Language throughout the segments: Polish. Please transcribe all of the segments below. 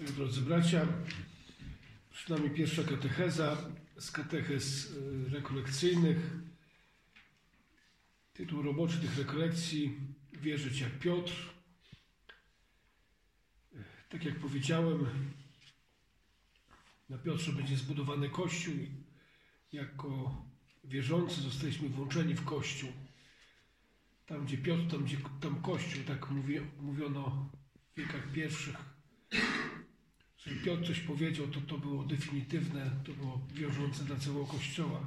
Drodzy bracia, przed nami pierwsza katecheza z katechez y, rekolekcyjnych. Tytuł roboczy tych rekolekcji Wierzyć jak Piotr. Tak jak powiedziałem, na Piotrze będzie zbudowany Kościół. Jako wierzący zostaliśmy włączeni w Kościół. Tam, gdzie Piotr, tam, gdzie tam Kościół, tak mówi, mówiono w wiekach pierwszych. Jeżeli Piotr coś powiedział, to to było definitywne, to było wiążące dla całego Kościoła.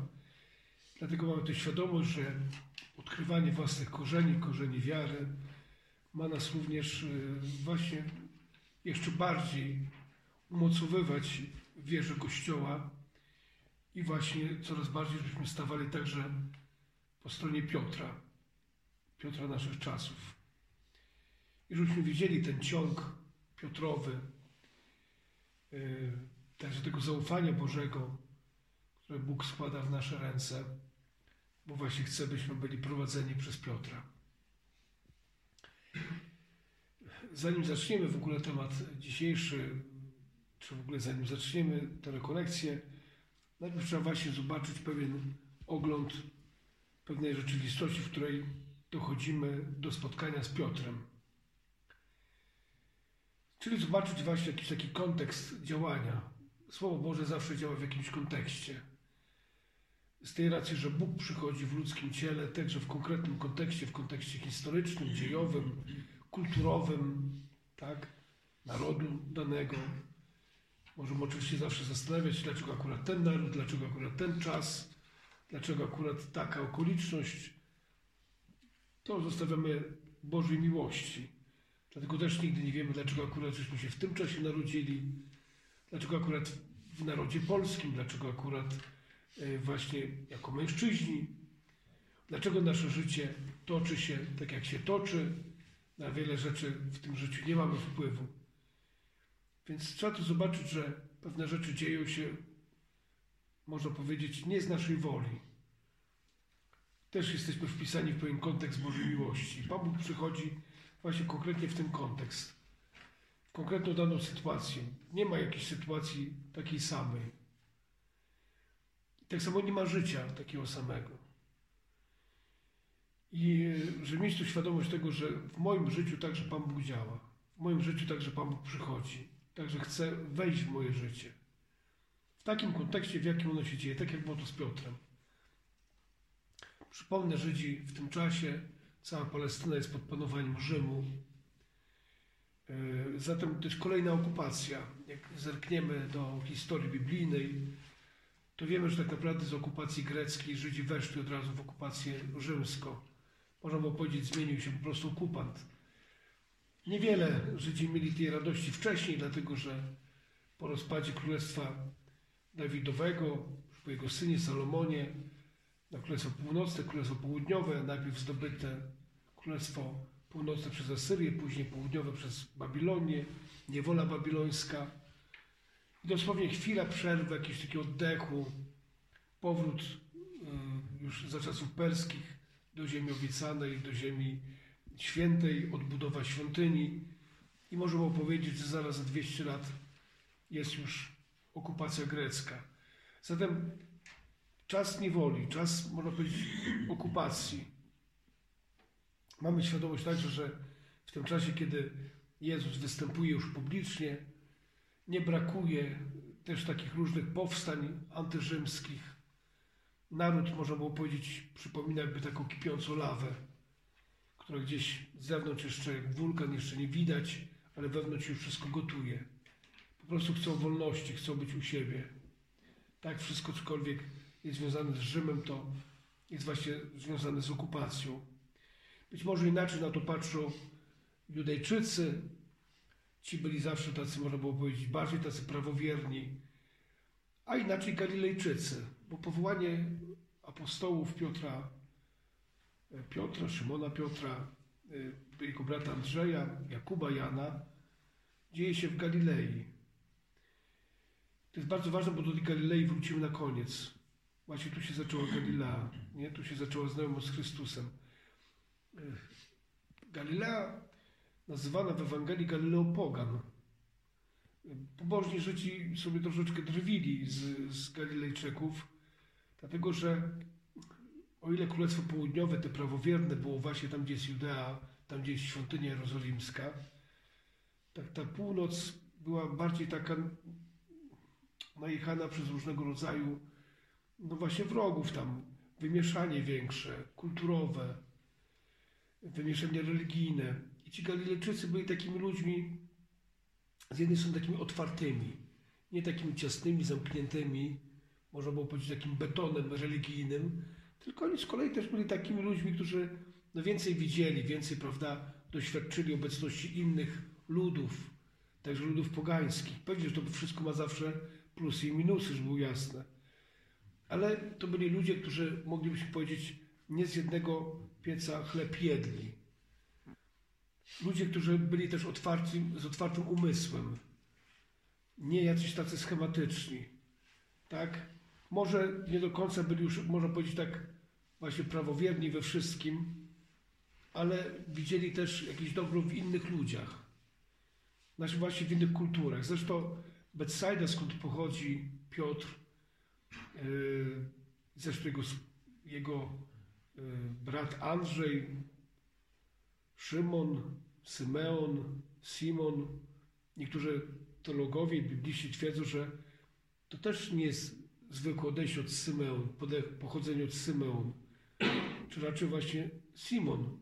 Dlatego mamy tę świadomość, że odkrywanie własnych korzeni, korzeni wiary ma nas również y, właśnie jeszcze bardziej umocowywać w Kościoła i właśnie coraz bardziej, żebyśmy stawali także po stronie Piotra, Piotra naszych czasów. I żebyśmy widzieli ten ciąg Piotrowy, także tego zaufania Bożego, które Bóg składa w nasze ręce, bo właśnie chce, byśmy byli prowadzeni przez Piotra. Zanim zaczniemy w ogóle temat dzisiejszy, czy w ogóle zanim zaczniemy tę rekolekcję, najpierw trzeba właśnie zobaczyć pewien ogląd pewnej rzeczywistości, w której dochodzimy do spotkania z Piotrem. Czyli zobaczyć właśnie jakiś taki kontekst działania. Słowo Boże zawsze działa w jakimś kontekście. Z tej racji, że Bóg przychodzi w ludzkim ciele, także w konkretnym kontekście, w kontekście historycznym, dziejowym, kulturowym, tak, narodu danego. Możemy oczywiście zawsze zastanawiać, dlaczego akurat ten naród, dlaczego akurat ten czas, dlaczego akurat taka okoliczność. To zostawiamy Bożej miłości. Dlatego też nigdy nie wiemy, dlaczego akurat żeśmy się w tym czasie narodzili, dlaczego akurat w narodzie polskim, dlaczego akurat właśnie jako mężczyźni, dlaczego nasze życie toczy się tak, jak się toczy. Na wiele rzeczy w tym życiu nie mamy wpływu. Więc trzeba tu zobaczyć, że pewne rzeczy dzieją się, można powiedzieć, nie z naszej woli. Też jesteśmy wpisani w pewien kontekst Bożej miłości. Pan Bóg przychodzi właśnie konkretnie w ten kontekst, w konkretną daną sytuację. Nie ma jakiejś sytuacji takiej samej. Tak samo nie ma życia takiego samego. I żeby mieć tu świadomość tego, że w moim życiu także Pan Bóg działa. W moim życiu także Pan Bóg przychodzi. Także chce wejść w moje życie. W takim kontekście, w jakim ono się dzieje, tak jak było to z Piotrem. Przypomnę, Żydzi w tym czasie, cała Palestyna jest pod panowaniem Rzymu. Zatem to jest kolejna okupacja. Jak zerkniemy do historii biblijnej, to wiemy, że tak naprawdę z okupacji greckiej Żydzi weszli od razu w okupację rzymską. Można było powiedzieć, zmienił się po prostu okupant. Niewiele Żydzi mieli tej radości wcześniej, dlatego że po rozpadzie Królestwa Dawidowego, po jego synie Salomonie, na Królestwo Północne, Królestwo Południowe, najpierw zdobyte Królestwo Północne przez Asyrię, później Południowe przez Babilonię, niewola babilońska. I dosłownie chwila przerwy, jakiegoś takiego oddechu, powrót y, już za czasów perskich do ziemi obiecanej, do ziemi świętej, odbudowa świątyni. I można powiedzieć, że zaraz za 200 lat jest już okupacja grecka. Zatem czas niewoli, czas, można powiedzieć, okupacji. Mamy świadomość także, że w tym czasie, kiedy Jezus występuje już publicznie, nie brakuje też takich różnych powstań antyrzymskich. Naród, można było powiedzieć, przypomina jakby taką kipiącą lawę, która gdzieś z zewnątrz jeszcze jak wulkan jeszcze nie widać, ale wewnątrz już wszystko gotuje. Po prostu chcą wolności, chcą być u siebie. Tak, wszystko cokolwiek jest związane z Rzymem, to jest właśnie związane z okupacją. Być może inaczej na to patrzą Judejczycy, Ci byli zawsze tacy, można było powiedzieć, bardziej tacy prawowierni, a inaczej Galilejczycy, bo powołanie apostołów Piotra, Piotra, Szymona Piotra, jego brata Andrzeja, Jakuba Jana, dzieje się w Galilei. To jest bardzo ważne, bo do tej Galilei wrócimy na koniec. Właśnie tu się zaczęła Galilea, nie? tu się zaczęła znajomość z Chrystusem. Galilea nazywana w Ewangelii Galileą Pogan. Pobożni Żydzi sobie troszeczkę drwili z, z Galilejczyków, dlatego że o ile Królestwo Południowe, te prawowierne, było właśnie tam, gdzie jest Judea, tam, gdzie jest świątynia jerozolimska, tak ta północ była bardziej taka najechana przez różnego rodzaju, no właśnie wrogów tam, wymieszanie większe, kulturowe, wymieszanie religijne. I ci Galilejczycy byli takimi ludźmi, z jednej strony takimi otwartymi, nie takimi ciasnymi, zamkniętymi, można było powiedzieć takim betonem religijnym, tylko oni z kolei też byli takimi ludźmi, którzy no więcej widzieli, więcej, prawda, doświadczyli obecności innych ludów, także ludów pogańskich. Pewnie, że to wszystko ma zawsze plusy i minusy, żeby było jasne. Ale to byli ludzie, którzy moglibyśmy powiedzieć, nie z jednego pieca chleb jedli. Ludzie, którzy byli też otwarci, z otwartym umysłem. Nie jacyś tacy schematyczni. Tak? Może nie do końca byli już, można powiedzieć tak, właśnie prawowierni we wszystkim, ale widzieli też jakieś dobro w innych ludziach. Znaczy właśnie w innych kulturach. Zresztą Betsaida, skąd pochodzi Piotr, yy, zresztą jego, jego brat Andrzej, Szymon, Symeon, Simon, niektórzy teologowie bibliści twierdzą, że to też nie jest zwykłe odejście od Symeon, pochodzenie od Symeon, czy raczej właśnie Simon,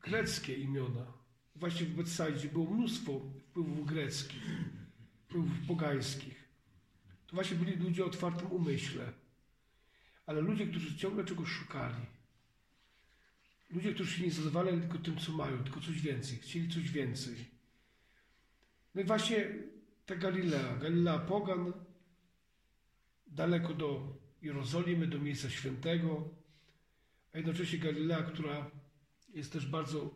greckie imiona. Właśnie w Betsaidzie było mnóstwo wpływów greckich, wpływów pogańskich. To właśnie byli ludzie o otwartym umyśle, ale ludzie, którzy ciągle czegoś szukali. Ludzie, którzy się nie zadowalali tylko tym, co mają, tylko coś więcej, chcieli coś więcej. No i właśnie ta Galilea, Galilea Pogan, daleko do Jerozolimy, do miejsca świętego, a jednocześnie Galilea, która jest też bardzo,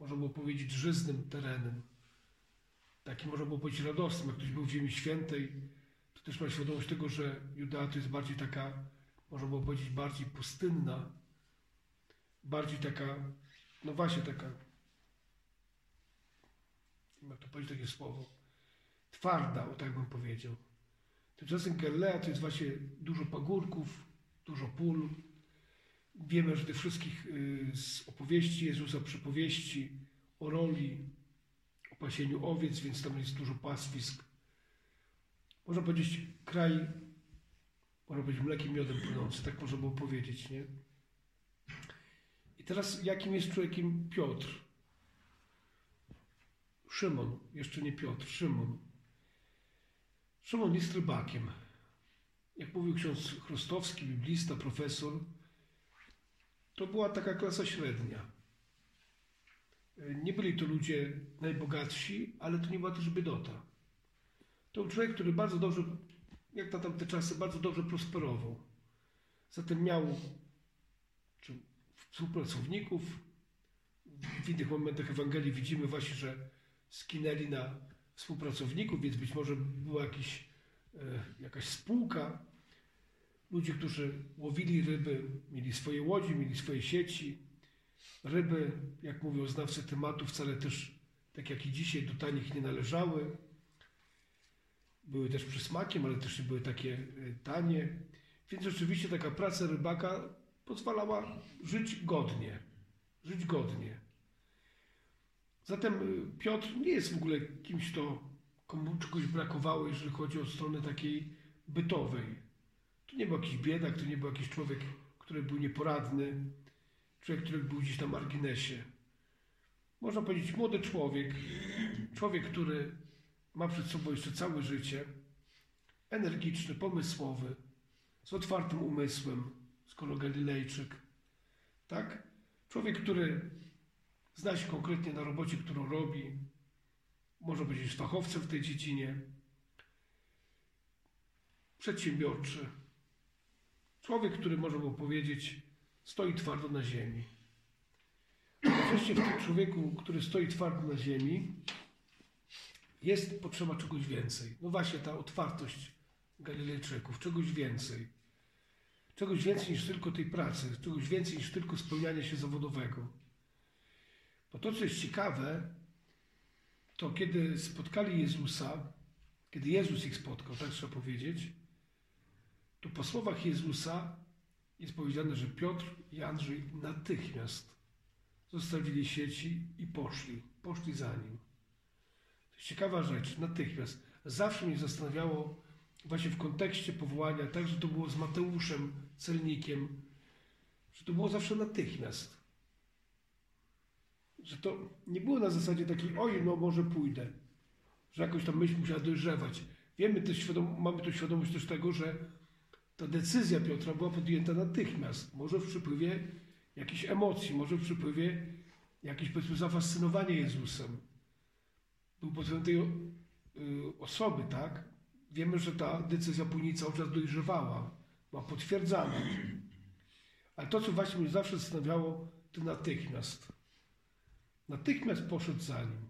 można było powiedzieć, żyznym terenem. Takim, można było powiedzieć, radosnym. Jak ktoś był w Ziemi Świętej, to też ma świadomość tego, że Judea to jest bardziej taka, można było powiedzieć, bardziej pustynna, bardziej taka, no właśnie taka, jak to powiedzieć takie słowo, twarda, o tak bym powiedział. Tymczasem Galilea to jest właśnie dużo pagórków, dużo pól. Wiemy, że tych wszystkich y, z opowieści Jezusa, przypowieści o roli, o pasieniu owiec, więc tam jest dużo pastwisk. Można powiedzieć kraj, można powiedzieć mlekiem miodem płynący, tak można było powiedzieć, nie? Teraz jakim jest człowiekiem Piotr? Szymon, jeszcze nie Piotr, Szymon. Szymon jest rybakiem. Jak mówił ksiądz Chrostowski, biblista, profesor, to była taka klasa średnia. Nie byli to ludzie najbogatsi, ale to nie była też biedota. To był człowiek, który bardzo dobrze, jak na tamte czasy, bardzo dobrze prosperował. Zatem miał współpracowników. W innych momentach Ewangelii widzimy właśnie, że skinęli na współpracowników, więc być może była jakiś, e, jakaś spółka. Ludzie, którzy łowili ryby, mieli swoje łodzi, mieli swoje sieci. Ryby, jak mówią znawcy tematu, wcale też, tak jak i dzisiaj, do tanich nie należały. Były też przysmakiem, ale też nie były takie e, tanie. Więc rzeczywiście taka praca rybaka pozwalała żyć godnie. Żyć godnie. Zatem y, Piotr nie jest w ogóle kimś, kto komu czegoś brakowało, jeżeli chodzi o stronę takiej bytowej. To nie był jakiś biedak, to nie był jakiś człowiek, który był nieporadny, człowiek, który był gdzieś na marginesie. Można powiedzieć młody człowiek, człowiek, który ma przed sobą jeszcze całe życie, energiczny, pomysłowy, z otwartym umysłem, skoro Galilejczyk. Tak? Człowiek, który zna się konkretnie na robocie, którą robi, może być fachowcem w tej dziedzinie, przedsiębiorczy. Człowiek, który może mu powiedzieć, stoi twardo na ziemi. Wreszcie w tym człowieku, który stoi twardo na ziemi, jest potrzeba czegoś więcej. No właśnie ta otwartość Galilejczyków, czegoś więcej. Czegoś więcej niż tylko tej pracy, czegoś więcej niż tylko spełniania się zawodowego. Bo to, co jest ciekawe, to kiedy spotkali Jezusa, kiedy Jezus ich spotkał, tak trzeba powiedzieć, to po słowach Jezusa jest powiedziane, że Piotr i Andrzej natychmiast zostawili sieci i poszli. Poszli za nim. To jest ciekawa rzecz, natychmiast. Zawsze mnie zastanawiało właśnie w kontekście powołania, tak, że to było z Mateuszem, celnikiem, że to było zawsze natychmiast. Że to nie było na zasadzie takiej, oj, no może pójdę, że jakoś tam myśl musiała dojrzewać. Wiemy też, mamy tu świadomość też tego, że ta decyzja Piotra była podjęta natychmiast. Może w przypływie jakichś emocji, może w przypływie jakieś powiedzmy zafascynowania Jezusem. Był pod tej y, osoby, tak? Wiemy, że ta decyzja później cały czas dojrzewała, była potwierdzana. Ale to, co właśnie mnie zawsze zastanawiało, to natychmiast. Natychmiast poszedł za nim.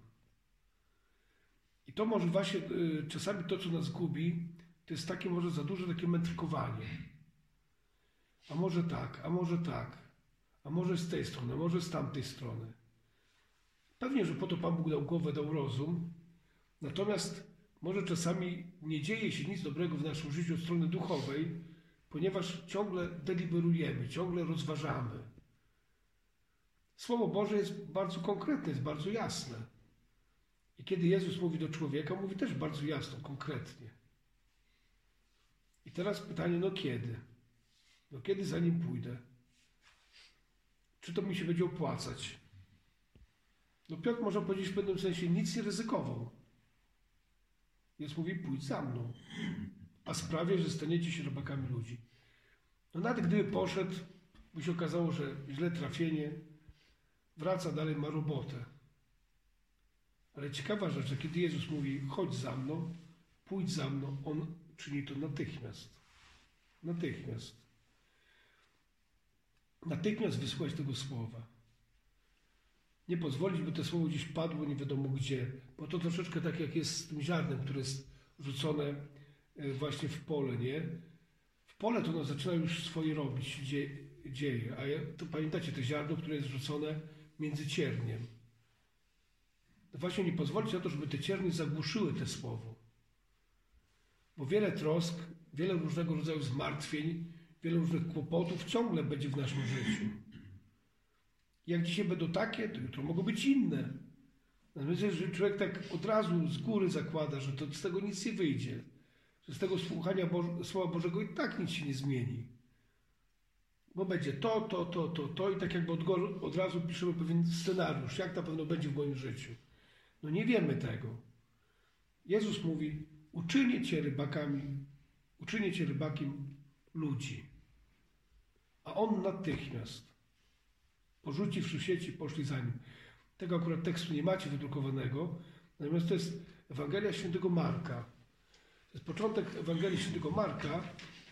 I to może właśnie y, czasami to, co nas gubi, to jest takie może za duże takie mędrkowanie. A może tak, a może tak, a może z tej strony, a może z tamtej strony. Pewnie, że po to Pan Bóg dał głowę, dał rozum, natomiast może czasami nie dzieje się nic dobrego w naszym życiu od strony duchowej, ponieważ ciągle deliberujemy, ciągle rozważamy. Słowo Boże jest bardzo konkretne, jest bardzo jasne. I kiedy Jezus mówi do człowieka, mówi też bardzo jasno, konkretnie. I teraz pytanie, no kiedy? No kiedy za nim pójdę? Czy to mi się będzie opłacać? No Piotr może powiedzieć w pewnym sensie nic nie ryzykował. Więc mówi, pójdź za mną. A sprawię, że staniecie się robakami ludzi. No nawet gdyby poszedł, by się okazało, że źle trafienie, wraca dalej, ma robotę. Ale ciekawa rzecz, że kiedy Jezus mówi, chodź za mną, pójdź za mną, On czyni to natychmiast. Natychmiast. Natychmiast wysłuchać tego słowa. Nie pozwolić, by to słowo gdzieś padło nie wiadomo gdzie, bo to troszeczkę tak jak jest z tym ziarnem, które jest rzucone właśnie w pole, nie? W pole to ono zaczyna już swoje robić, dzie, dzieje, a to pamiętacie to ziarno, które jest rzucone między cierniem. Właśnie nie pozwolić na to, żeby te ciernie zagłuszyły te słowo. Bo wiele trosk, wiele różnego rodzaju zmartwień, wiele różnych kłopotów ciągle będzie w naszym życiu. Jak dzisiaj będą takie, to jutro mogą być inne. Natomiast jeżeli człowiek tak od razu z góry zakłada, że to z tego nic nie wyjdzie, że z tego słuchania Słowa Bożego i tak nic się nie zmieni. Bo będzie to, to, to, to, to i tak jakby od, od razu piszemy pewien scenariusz, jak na pewno będzie w moim życiu. No nie wiemy tego. Jezus mówi, uczynię cię rybakami, uczynię cię rybakiem ludzi. A on natychmiast, porzuciwszy sieci, poszli za nim. Tego akurat tekstu nie macie wydrukowanego, natomiast to jest Ewangelia Świętego Marka. Jest początek Ewangelii Świętego Marka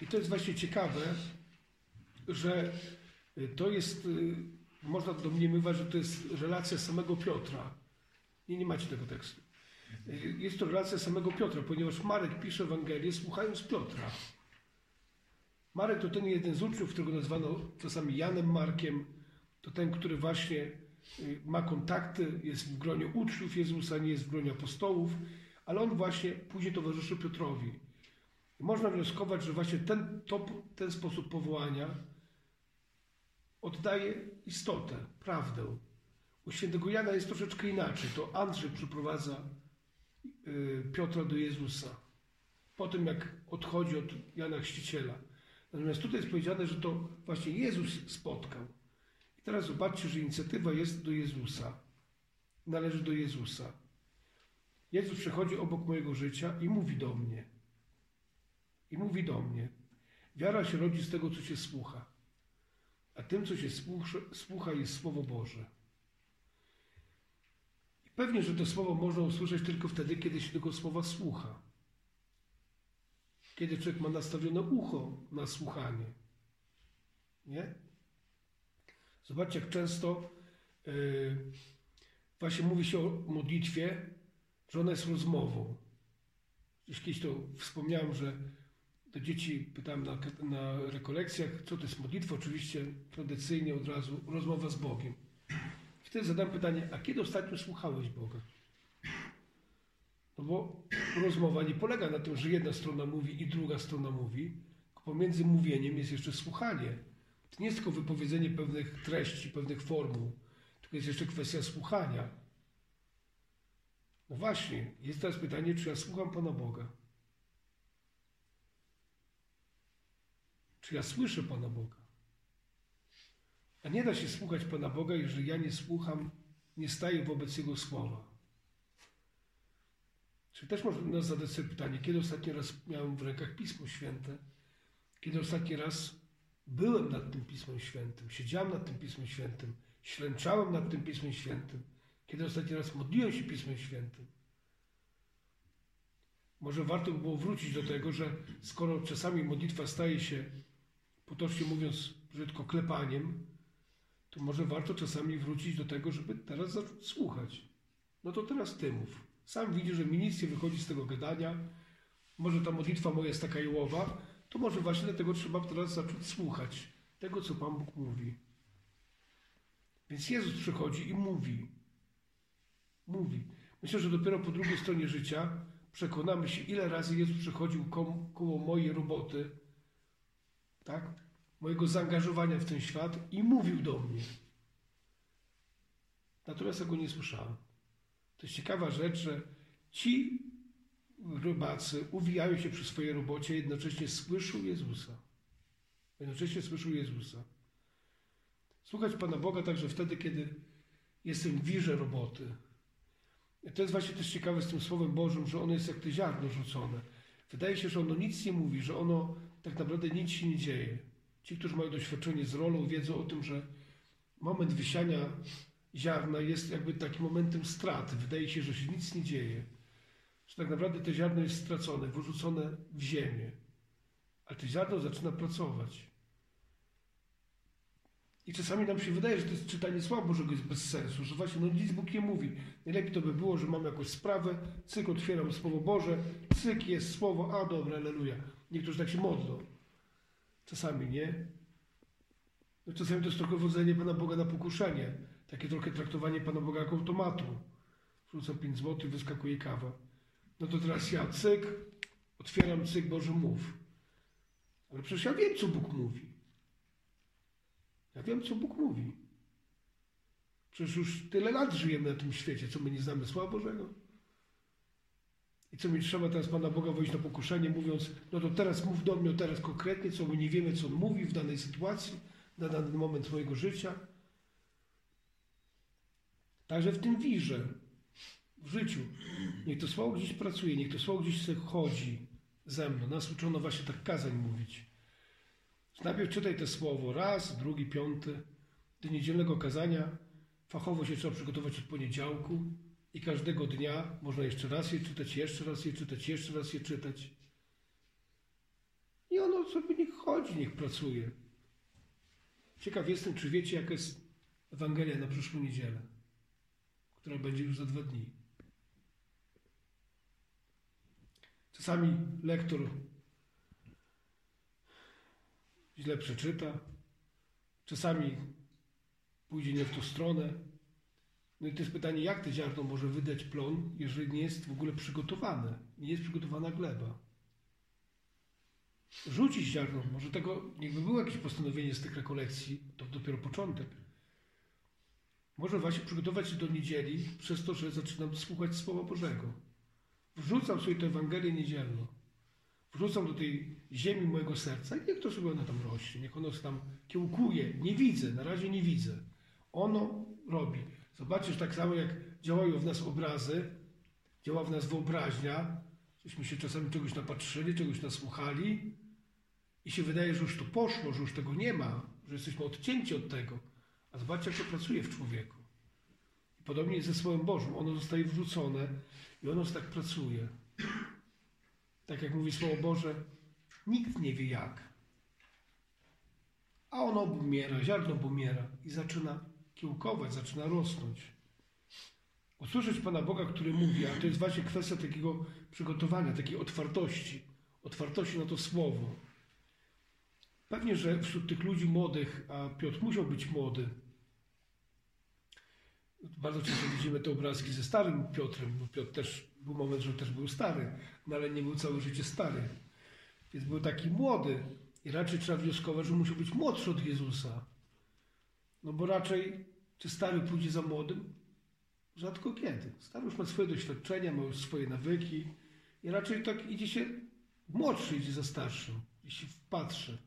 i to jest właśnie ciekawe, że to jest, można domniemywać, że to jest relacja samego Piotra. Nie, nie macie tego tekstu. Jest to relacja samego Piotra, ponieważ Marek pisze Ewangelię słuchając Piotra. Marek to ten jeden z uczniów, którego nazwano czasami Janem Markiem. To ten, który właśnie y, ma kontakty, jest w gronie uczniów Jezusa, nie jest w gronie apostołów, ale on właśnie później towarzyszy Piotrowi. Można wnioskować, że właśnie ten, to, ten sposób powołania oddaje istotę, prawdę. U świętego Jana jest troszeczkę inaczej. To Andrzej przyprowadza y, Piotra do Jezusa. Po tym, jak odchodzi od Jana Chrzciciela. Natomiast tutaj jest powiedziane, że to właśnie Jezus spotkał. I teraz zobaczcie, że inicjatywa jest do Jezusa. Należy do Jezusa. Jezus przechodzi obok mojego życia i mówi do mnie. I mówi do mnie. Wiara się rodzi z tego, co się słucha. A tym, co się słucha, jest Słowo Boże. I pewnie, że to Słowo można usłyszeć tylko wtedy, kiedy się tego Słowa słucha. Kiedy człowiek ma nastawione ucho na słuchanie. Nie? Zobaczcie, jak często yy, właśnie mówi się o modlitwie, że jest rozmową. Gdzieś kiedyś to wspomniałem, że do dzieci pytałem na, na rekolekcjach, co to jest modlitwa. Oczywiście tradycyjnie od razu rozmowa z Bogiem. Wtedy zadałem pytanie, a kiedy ostatnio słuchałeś Boga? No bo rozmowa nie polega na tym, że jedna strona mówi i druga strona mówi, pomiędzy mówieniem jest jeszcze słuchanie. To nie jest tylko wypowiedzenie pewnych treści, pewnych formuł, tylko jest jeszcze kwestia słuchania. No właśnie, jest teraz pytanie, czy ja słucham Pana Boga? Czy ja słyszę Pana Boga? A nie da się słuchać Pana Boga, jeżeli ja nie słucham, nie staję wobec Jego słowa. Czy też można zadać sobie pytanie, kiedy ostatni raz miałem w rękach Pismo Święte? Kiedy ostatni raz byłem nad tym Pismem Świętym, siedziałem nad tym Pismem Świętym, ślęczałem nad tym Pismem Świętym? Kiedy ostatni raz modliłem się Pismem Świętym? Może warto by było wrócić do tego, że skoro czasami modlitwa staje się, potocznie mówiąc, brzydko klepaniem, to może warto czasami wrócić do tego, żeby teraz słuchać. No to teraz ty mów. Sam widzisz, że mi nic nie wychodzi z tego gadania. Może ta modlitwa moja jest taka jołowa, to może właśnie dlatego trzeba teraz zacząć słuchać tego, co Pan Bóg mówi. Więc Jezus przychodzi i mówi. Mówi. Myślę, że dopiero po drugiej stronie życia przekonamy się, ile razy Jezus przychodził koło, koło mojej roboty, tak? mojego zaangażowania w ten świat i mówił do mnie. Natomiast ja go nie słyszałem. To jest ciekawa rzecz, że ci rybacy uwijają się przy swojej robocie, jednocześnie słyszą Jezusa. Jednocześnie słyszą Jezusa. Słuchać Pana Boga także wtedy, kiedy jestem w wirze roboty. To jest właśnie też ciekawe z tym Słowem Bożym, że ono jest jak te ziarno rzucone. Wydaje się, że ono nic nie mówi, że ono tak naprawdę nic się nie dzieje. Ci, którzy mają doświadczenie z rolą, wiedzą o tym, że moment wysiania ziarna jest jakby takim momentem straty. Wydaje się, że się nic nie dzieje. Że tak naprawdę to ziarno jest stracone, wyrzucone w ziemię. Ale to ziarno zaczyna pracować. I czasami nam się wydaje, że to jest czytanie Słowa Bożego jest bez sensu, że właśnie no nic Bóg nie mówi. Najlepiej to by było, że mam jakąś sprawę, cyk, otwieram Słowo Boże, cyk, jest Słowo, a dobra, aleluja. Niektórzy tak się modlą. Czasami nie. No, czasami to jest trochę wodzenie Pana Boga na pokuszenie. Takie trochę traktowanie Pana Boga jako automatu. Wrzucam 5 zł, wyskakuje kawa. No to teraz ja cyk, otwieram cyk, Boże mów. Ale przecież ja wiem, co Bóg mówi. Ja wiem, co Bóg mówi. Przecież już tyle lat żyjemy na tym świecie, co my nie znamy Słowa Bożego. I co mi trzeba teraz Pana Boga wejść na pokuszenie, mówiąc, no to teraz mów do mnie, teraz konkretnie, co my nie wiemy, co On mówi w danej sytuacji, na dany moment mojego życia. Także w tym wirze, w życiu, niech to słowo gdzieś pracuje, niech to słowo gdzieś chodzi ze mną. Nas uczono właśnie tak kazań mówić. Najpierw czytaj to słowo raz, drugi, piąty. Do niedzielnego kazania fachowo się trzeba przygotować od poniedziałku i każdego dnia można jeszcze raz je czytać, jeszcze raz je czytać, jeszcze raz je czytać. I ono sobie niech chodzi, niech pracuje. Ciekaw jestem, czy wiecie, jaka jest Ewangelia na przyszłą niedzielę, która będzie już za dwa dni. Czasami lektor źle przeczyta, czasami pójdzie nie w tą stronę. No i to jest pytanie, jak to ziarno może wydać plon, jeżeli nie jest w ogóle przygotowane, nie jest przygotowana gleba. Rzucić ziarno, może tego, jakby było jakieś postanowienie z tych rekolekcji, to dopiero początek. Może właśnie przygotować się do niedzieli przez to, że zaczynam słuchać Słowa Bożego. Wrzucam sobie tę Ewangelię niedzielną wrzucam do tej ziemi mojego serca i niech to sobie ona tam rośnie, niech ono tam kiełkuje. Nie widzę, na razie nie widzę. Ono robi. Zobaczysz tak samo jak działają w nas obrazy, działa w nas wyobraźnia, żeśmy się czasami czegoś napatrzyli, czegoś nasłuchali i się wydaje, że już to poszło, że już tego nie ma, że jesteśmy odcięci od tego. A zobaczcie, jak to pracuje w człowieku. I podobnie jest ze Słowem Bożym. Ono zostaje wrzucone i ono tak pracuje. Tak jak mówi Słowo Boże, nikt nie wie jak. A ono obumiera, ziarno obumiera i zaczyna kiełkować, zaczyna rosnąć. Usłyszeć Pana Boga, który mówi, a to jest właśnie kwestia takiego przygotowania, takiej otwartości, otwartości na to Słowo. Pewnie, że wśród tych ludzi młodych, a Piotr musiał być młody, Bardzo często widzimy te obrazki ze starym Piotrem, bo Piotr też był moment, że też był stary, no ale nie był całe życie stary. Więc był taki młody i raczej trzeba wnioskować, że musiał być młodszy od Jezusa. No bo raczej, czy stary pójdzie za młodym? Rzadko kiedy. Stary już ma swoje doświadczenia, ma już swoje nawyki i raczej tak idzie się, młodszy idzie za starszym, jeśli wpatrzy.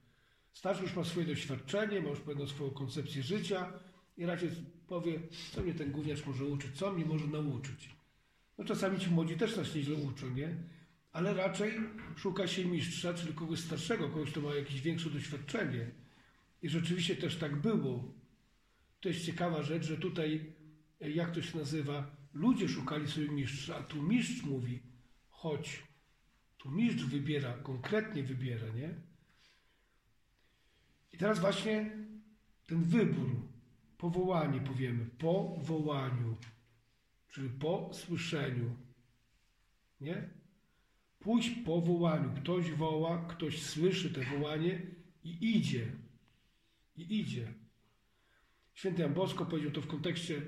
Starszy już ma swoje doświadczenie, ma już pewną swoją koncepcję życia i raczej powie, co mnie ten gówniarz może uczyć, co mnie może nauczyć. No czasami ci młodzi też nas nieźle uczą, nie? Ale raczej szuka się mistrza, czyli kogoś starszego, kogoś, kto ma jakieś większe doświadczenie. I rzeczywiście też tak było. To jest ciekawa rzecz, że tutaj, e, jak to się nazywa, ludzie szukali sobie mistrza, a tu mistrz mówi, chodź. Tu mistrz wybiera, konkretnie wybiera, nie? I teraz właśnie ten wybór, powołanie powiemy, po wołaniu, czyli po słyszeniu, nie? Pójść po wołaniu. Ktoś woła, ktoś słyszy to wołanie i idzie. I idzie. Święty Jan Bosko powiedział to w kontekście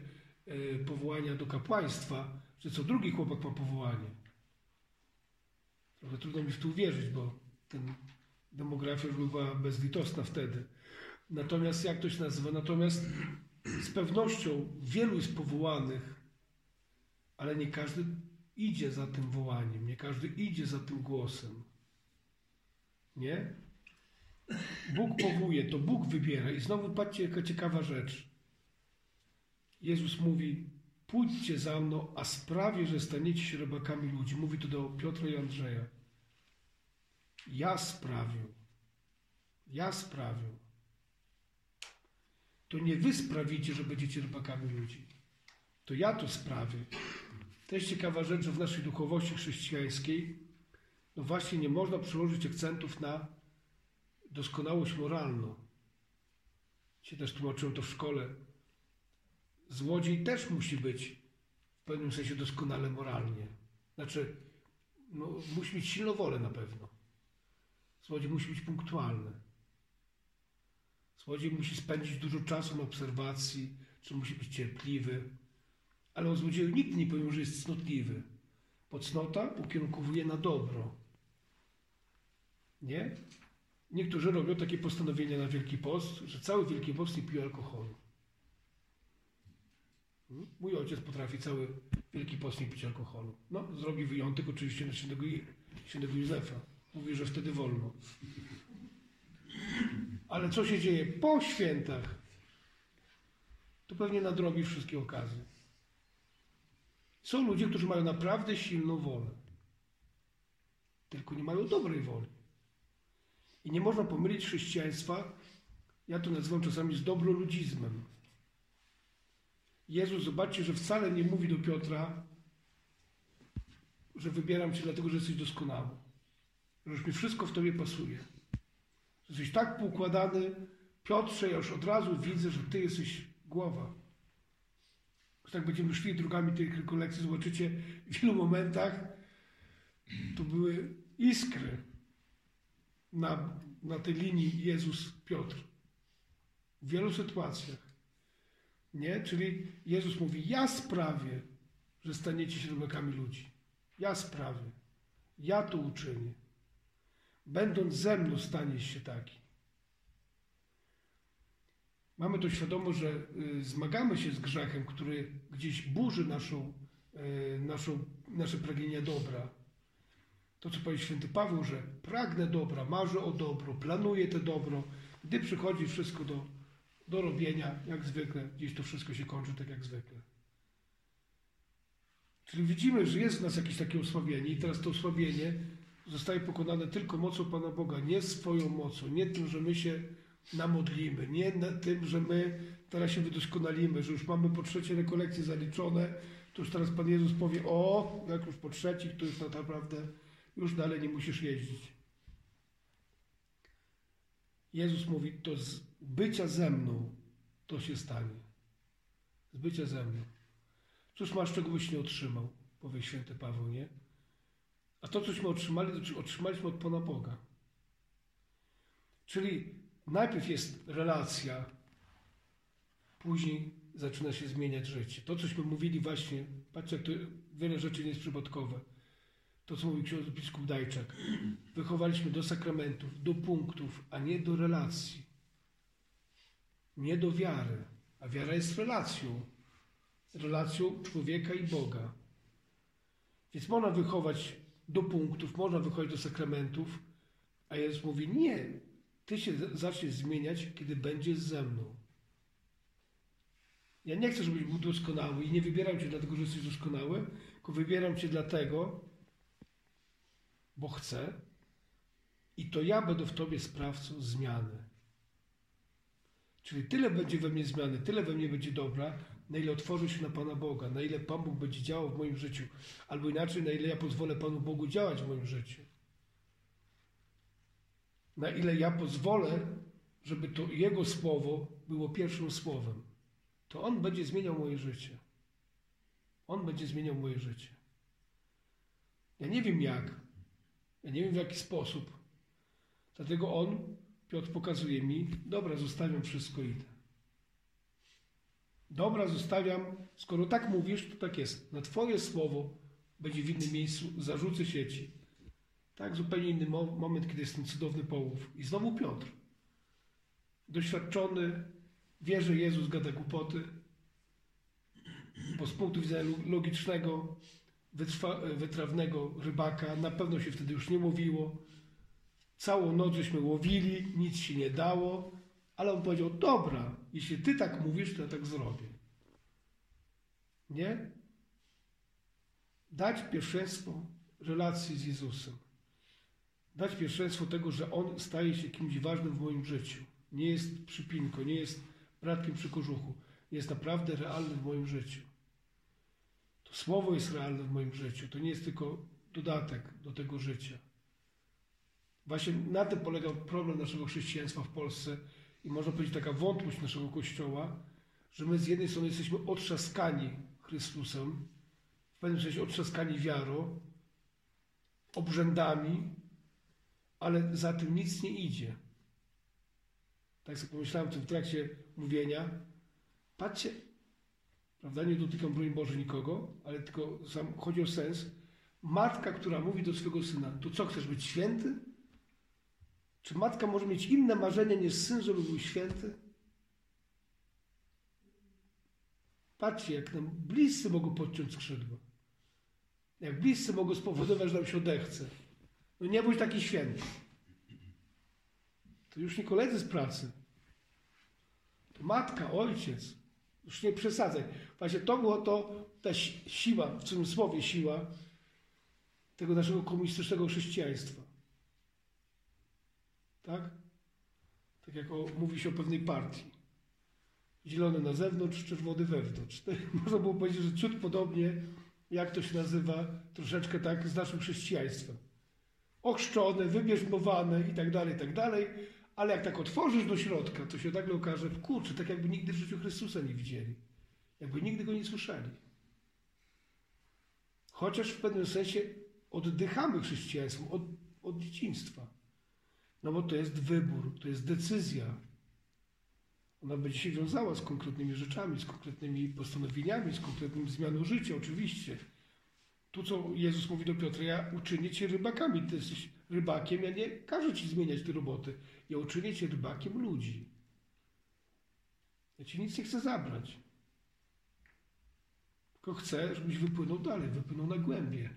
e, powołania do kapłaństwa, że co drugi chłopak ma powołanie. Trochę trudno mi w to uwierzyć, bo ten demografia już była bezlitosna wtedy. Natomiast jak to się nazywa? Natomiast z pewnością wielu jest powołanych, ale nie każdy idzie za tym wołaniem, nie każdy idzie za tym głosem. Nie? Bóg powołuje, to Bóg wybiera. I znowu patrzcie, jaka ciekawa rzecz. Jezus mówi: Pójdźcie za mną, a sprawię, że staniecie się robakami ludzi. Mówi to do Piotra i Andrzeja. Ja sprawię. Ja sprawię. To nie wy sprawicie, że będziecie rybakami ludzi. To ja to sprawię. To jest ciekawa rzecz, że w naszej duchowości chrześcijańskiej no właśnie nie można przyłożyć akcentów na doskonałość moralną. Się też tłumaczyłem to w szkole. Złodziej też musi być w pewnym sensie doskonale moralnie. Znaczy, no, musi mieć silną wolę na pewno. Złodziej musi być punktualny. Złodziej musi spędzić dużo czasu na obserwacji, czy musi być cierpliwy. Ale o złodzieju nikt nie powie, że jest cnotliwy. Bo cnota ukierunkowuje na dobro. Nie? Niektórzy robią takie postanowienia na Wielki Post, że cały Wielki Post nie pije alkoholu. Hmm? Mój ojciec potrafi cały Wielki Post nie pić alkoholu. No, zrobi wyjątek oczywiście na świętego, świętego Józefa. Mówi, że wtedy wolno. Ale co się dzieje po świętach? To pewnie nadrobi wszystkie okazje. Są ludzie, którzy mają naprawdę silną wolę. Tylko nie mają dobrej woli. I nie można pomylić chrześcijaństwa, ja to nazywam czasami z dobroludzizmem. Jezus, zobaczcie, że wcale nie mówi do Piotra, że wybieram Cię dlatego, że jesteś doskonały. Że już mi wszystko w Tobie pasuje. Jesteś tak poukładany, Piotrze, ja już od razu widzę, że Ty jesteś głowa. Tak będziemy szli drogami tej rekolekcji, zobaczycie, w wielu momentach to były iskry na, na tej linii Jezus-Piotr. W wielu sytuacjach. Nie? Czyli Jezus mówi, ja sprawię, że staniecie się robakami ludzi. Ja sprawię. Ja to uczynię. Będąc ze mną, staniesz się taki. Mamy to świadomość, że y, zmagamy się z grzechem, który gdzieś burzy naszą, y, naszą, nasze pragnienia dobra. To, co powiedział święty Paweł, że pragnę dobra, marzę o dobro, planuję to dobro. Gdy przychodzi wszystko do, do robienia, jak zwykle, gdzieś to wszystko się kończy tak jak zwykle. Czyli widzimy, że jest w nas jakieś takie osłabienie i teraz to osłabienie zostaje pokonane tylko mocą Pana Boga, nie swoją mocą, nie tym, że my się namodlimy, nie tym, że my teraz się wydoskonalimy, że już mamy po trzecie rekolekcje zaliczone, to już teraz Pan Jezus powie, o, jak już po trzecich, to już naprawdę już dalej nie musisz jeździć. Jezus mówi, to z bycia ze mną to się stanie. Z bycia ze mną. Cóż masz, czego byś nie otrzymał, powie święty Paweł, nie? A to, cośmy otrzymali, to otrzymaliśmy od Pana Boga. Czyli najpierw jest relacja, później zaczyna się zmieniać życie. To, cośmy mówili właśnie, patrzcie, to wiele rzeczy nie jest przypadkowe. To, co mówił ksiądz biskup Dajczak. Wychowaliśmy do sakramentów, do punktów, a nie do relacji. Nie do wiary. A wiara jest relacją. Relacją człowieka i Boga. Więc można wychować do punktów, można wychodzić do sakramentów, a Jezus mówi: Nie, ty się zaczniesz zmieniać, kiedy będziesz ze mną. Ja nie chcę, żebyś był doskonały i nie wybieram cię dlatego, że jesteś doskonały, tylko wybieram cię dlatego, bo chcę i to ja będę w tobie sprawcą zmiany. Czyli tyle będzie we mnie zmiany, tyle we mnie będzie dobra, na ile otworzę się na Pana Boga, na ile Pan Bóg będzie działał w moim życiu, albo inaczej, na ile ja pozwolę Panu Bogu działać w moim życiu. Na ile ja pozwolę, żeby to Jego słowo było pierwszym słowem, to On będzie zmieniał moje życie. On będzie zmieniał moje życie. Ja nie wiem jak, ja nie wiem w jaki sposób. Dlatego On, Piotr pokazuje mi, dobra, zostawiam wszystko, idę. Dobra, zostawiam, skoro tak mówisz, to tak jest. Na Twoje słowo będzie w innym miejscu, zarzucę sieci. Tak, zupełnie inny moment, kiedy jest ten cudowny połów. I znowu Piotr. Doświadczony, wie, że Jezus gada głupoty, bo z punktu widzenia logicznego, wytrawnego rybaka na pewno się wtedy już nie łowiło. Całą noc żeśmy łowili, nic się nie dało, ale on powiedział: Dobra, jeśli ty tak mówisz, to ja tak zrobię. Nie? Dać pierwszeństwo relacji z Jezusem. Dać pierwszeństwo tego, że On staje się kimś ważnym w moim życiu. Nie jest przypinko, nie jest bratkiem przy kożuchu. Jest naprawdę realny w moim życiu. To słowo jest realne w moim życiu. To nie jest tylko dodatek do tego życia. Właśnie na tym polega problem naszego chrześcijaństwa w Polsce i można powiedzieć taka wątłość naszego Kościoła, że my z jednej strony jesteśmy otrzaskani Chrystusem, w pewnym sensie otrzaskani wiarą, obrzędami, ale za tym nic nie idzie. Tak sobie pomyślałem w trakcie mówienia. Patrzcie, prawda, nie dotykam broń Boże nikogo, ale tylko sam chodzi o sens. Matka, która mówi do swojego syna, to co, chcesz być święty? Czy matka może mieć inne marzenia niż syn, żeby był święty? Patrzcie, jak nam bliscy mogą podciąć skrzydła. Jak bliscy mogą spowodować, że nam się odechce. No nie bądź taki święty. To już nie koledzy z pracy. To matka, ojciec. Już nie przesadzaj. Właśnie to było to, ta siła, w cudzysłowie siła tego naszego komunistycznego chrześcijaństwa. Tak? Tak jak o, mówi się o pewnej partii. Zielony na zewnątrz, czerwony wewnątrz. Można było powiedzieć, że ciut podobnie, jak to się nazywa, troszeczkę tak z naszym chrześcijaństwem. Ochrzczone, wybierzmowane i tak dalej, i tak dalej, ale jak tak otworzysz do środka, to się nagle okaże, kurczę, tak jakby nigdy w życiu Chrystusa nie widzieli. Jakby nigdy Go nie słyszeli. Chociaż w pewnym sensie oddychamy chrześcijaństwem od, od dzieciństwa. No bo to jest wybór, to jest decyzja. Ona będzie się wiązała z konkretnymi rzeczami, z konkretnymi postanowieniami, z konkretnym zmianą życia, oczywiście. Tu, co Jezus mówi do Piotra, ja uczynię cię rybakami. Ty jesteś rybakiem, ja nie każę ci zmieniać te roboty. Ja uczynię cię rybakiem ludzi. Ja ci nic nie chcę zabrać. Tylko chcę, żebyś wypłynął dalej, wypłynął na głębie.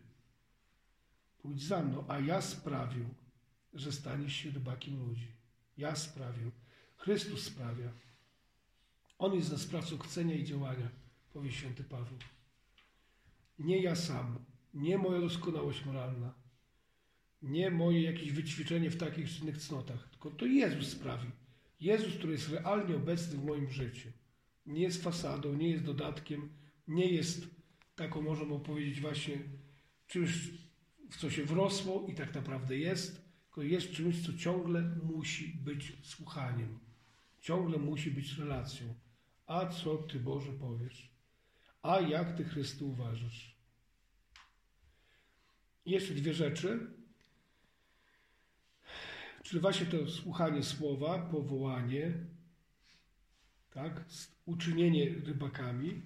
Pójdź za mną, a ja sprawił, że staniesz się rybakiem ludzi. Ja sprawił. Chrystus sprawia. On jest za sprawcą chcenia i działania, powie święty Paweł. Nie ja sam, nie moja doskonałość moralna, nie moje jakieś wyćwiczenie w takich czy innych cnotach, tylko to Jezus sprawi. Jezus, który jest realnie obecny w moim życiu. Nie jest fasadą, nie jest dodatkiem, nie jest taką, możemy powiedzieć, właśnie czymś, w co się wrosło i tak naprawdę jest, tylko jest czymś, co ciągle musi być słuchaniem. Ciągle musi być relacją. A co Ty, Boże, powiesz? A jak Ty, Chrystu, uważasz? Jeszcze dwie rzeczy. Czyli właśnie to słuchanie słowa, powołanie, tak? Uczynienie rybakami,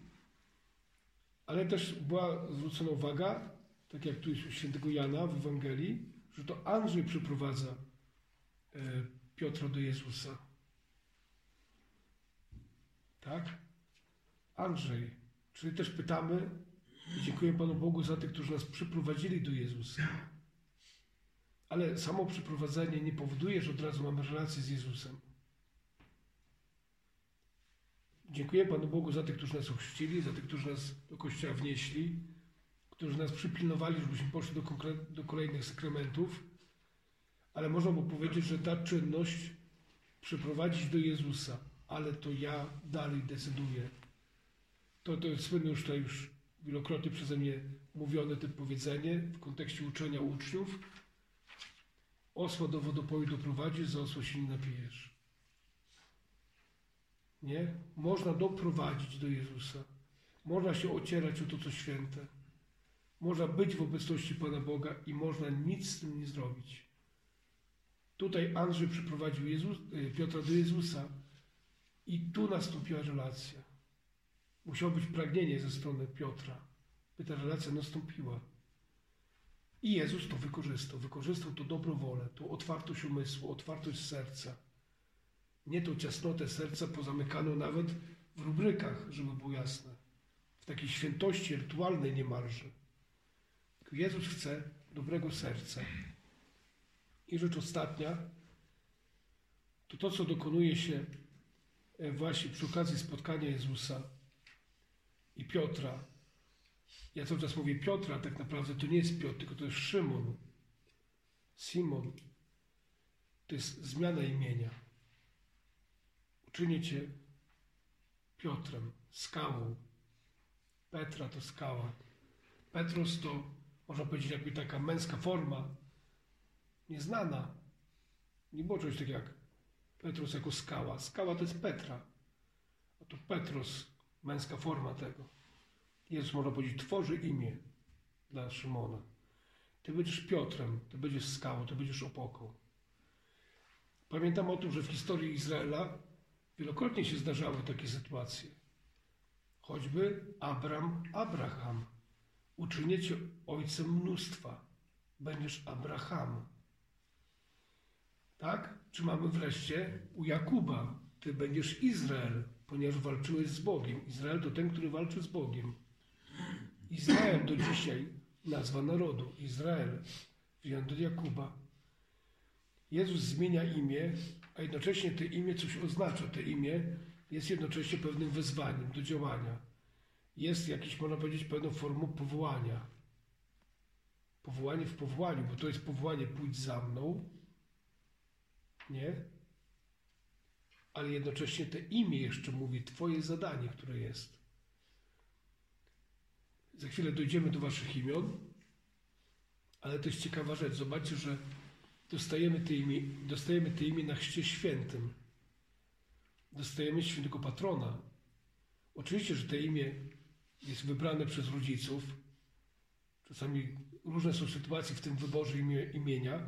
ale też była zwrócona uwaga, tak jak tu jest u świętego Jana w Ewangelii, że to Andrzej przyprowadza e, Piotra do Jezusa. Tak? Andrzej. Czyli też pytamy i dziękuję Panu Bogu za tych, którzy nas przyprowadzili do Jezusa. Ale samo przyprowadzenie nie powoduje, że od razu mamy relację z Jezusem. Dziękuję Panu Bogu za tych, którzy nas ochrzcili, za tych, którzy nas do Kościoła wnieśli, którzy nas przypilnowali, żebyśmy poszli do, do kolejnych sakramentów. Ale można by powiedzieć, że ta czynność przyprowadzić do Jezusa, ale to ja dalej decyduję. To, to jest słynne już tutaj już wielokrotnie przeze mnie mówione to powiedzenie w kontekście uczenia uczniów. Osła do wodopoju doprowadzisz, za osła się nie napijesz. Nie? Można doprowadzić do Jezusa. Można się ocierać o to, co święte. Można być w obecności Pana Boga i można nic z tym nie zrobić. Tutaj Andrzej przyprowadził Jezus, y, Piotra do Jezusa i tu nastąpiła relacja. Musiało być pragnienie ze strony Piotra, by ta relacja nastąpiła. I Jezus to wykorzystał. Wykorzystał to dobrowolę, tą otwartość umysłu, otwartość serca nie tą ciasnotę serca pozamykaną nawet w rubrykach, żeby było jasne. W takiej świętości rytualnej niemalże. Tylko Jezus chce dobrego serca. I rzecz ostatnia, to to, co dokonuje się e, właśnie przy okazji spotkania Jezusa i Piotra. Ja cały czas mówię Piotra, tak naprawdę to nie jest Piotr, tylko to jest Szymon. Simon. To jest zmiana imienia. Uczynię cię Piotrem, skałą. Petra to skała. Petrus to, można powiedzieć, jakby taka męska forma, nieznana. Nie było czegoś takiego jak Petrus jako skała. Skała to jest Petra. A to Petrus, męska forma tego. Jezus, można powiedzieć, tworzy imię dla Szymona. Ty będziesz Piotrem, ty będziesz skałą, ty będziesz opoką. Pamiętam o tym, że w historii Izraela Wielokrotnie się zdarzały takie sytuacje. Choćby Abram, Abraham. Uczynię cię ojcem mnóstwa. Będziesz Abraham. Tak? Czy mamy wreszcie u Jakuba? Ty będziesz Izrael, ponieważ walczyłeś z Bogiem. Izrael to ten, który walczy z Bogiem. Izrael do dzisiaj nazwa narodu. Izrael. Wziąłem do Jakuba. Jezus zmienia imię a jednocześnie to imię coś oznacza. To imię jest jednocześnie pewnym wezwaniem do działania. Jest jakiś, można powiedzieć, pewną formą powołania. Powołanie w powołaniu, bo to jest powołanie pójdź za mną, nie? Ale jednocześnie to imię jeszcze mówi Twoje zadanie, które jest. Za chwilę dojdziemy do Waszych imion, ale to jest ciekawa rzecz. Zobaczcie, że dostajemy te imię, dostajemy te imię na chrzcie świętym. Dostajemy świętego patrona. Oczywiście, że te imię jest wybrane przez rodziców. Czasami różne są sytuacje w tym wyborze imienia,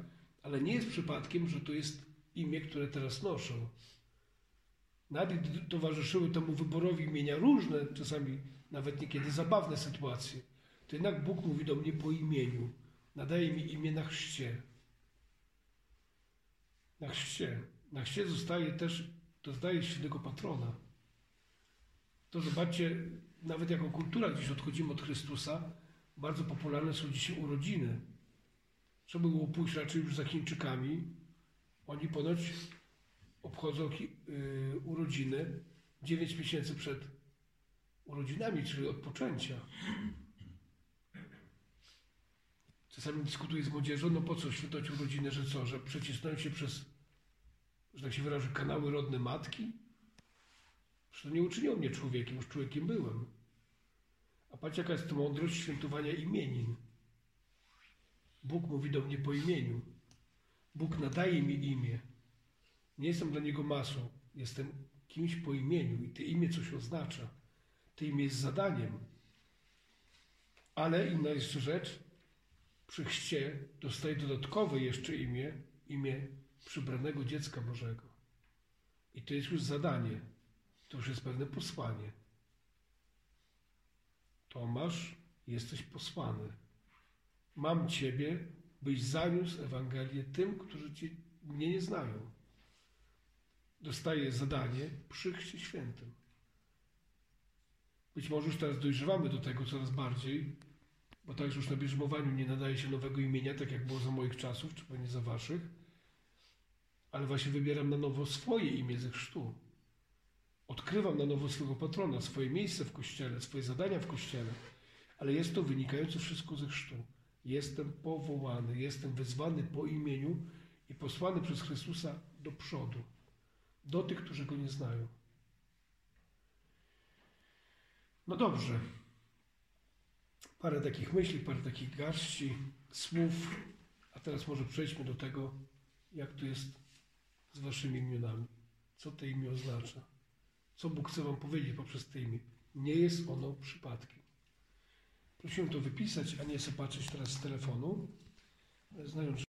ale nie jest przypadkiem, że to jest imię, które teraz noszą. Nawet towarzyszyły temu wyborowi imienia różne, czasami nawet niekiedy zabawne sytuacje. To jednak Bóg mówi do mnie po imieniu. Nadaje mi imię na chrzcie na chrzcie. Na chrzcie zostaje też, dostaje świętego patrona. To zobaczcie, nawet jako kultura gdzieś odchodzimy od Chrystusa, bardzo popularne są dzisiaj urodziny. Trzeba było pójść raczej już za Chińczykami. Oni ponoć obchodzą yy, urodziny 9 miesięcy przed urodzinami, czyli od poczęcia. Czasami dyskutuję z młodzieżą, no po co świętować urodziny, że co, że przecisnąłem się przez że tak się wyrażę, kanały rodne matki? Że to nie uczyniło mnie człowiekiem, już człowiekiem byłem. A patrzcie, jaka jest to mądrość świętowania imienin. Bóg mówi do mnie po imieniu. Bóg nadaje mi imię. Nie jestem dla Niego masą. Jestem kimś po imieniu i to imię coś oznacza. To imię jest zadaniem. Ale inna jeszcze rzecz, przy chrzcie dostaję dodatkowe jeszcze imię, imię przybranego dziecka Bożego. I to jest już zadanie. To już jest pewne posłanie. Tomasz, jesteś posłany. Mam Ciebie, byś zaniósł Ewangelię tym, którzy cię, mnie nie znają. Dostaję zadanie przy Chrzcie Świętym. Być może już teraz dojrzewamy do tego coraz bardziej, bo także już na bierzmowaniu nie nadaje się nowego imienia, tak jak było za moich czasów, czy pewnie za waszych, ale właśnie wybieram na nowo swoje imię ze chrztu. Odkrywam na nowo swojego patrona, swoje miejsce w kościele, swoje zadania w kościele, ale jest to wynikające wszystko ze chrztu. Jestem powołany, jestem wezwany po imieniu i posłany przez Chrystusa do przodu, do tych, którzy Go nie znają. No dobrze. Parę takich myśli, parę takich garści, słów, a teraz może przejdźmy do tego, jak to jest z waszymi imionami. Co to imię oznacza? Co Bóg chce wam powiedzieć poprzez te imię? Nie jest ono przypadkiem. Prosiłem to wypisać, a nie sobie patrzeć teraz z telefonu. Znając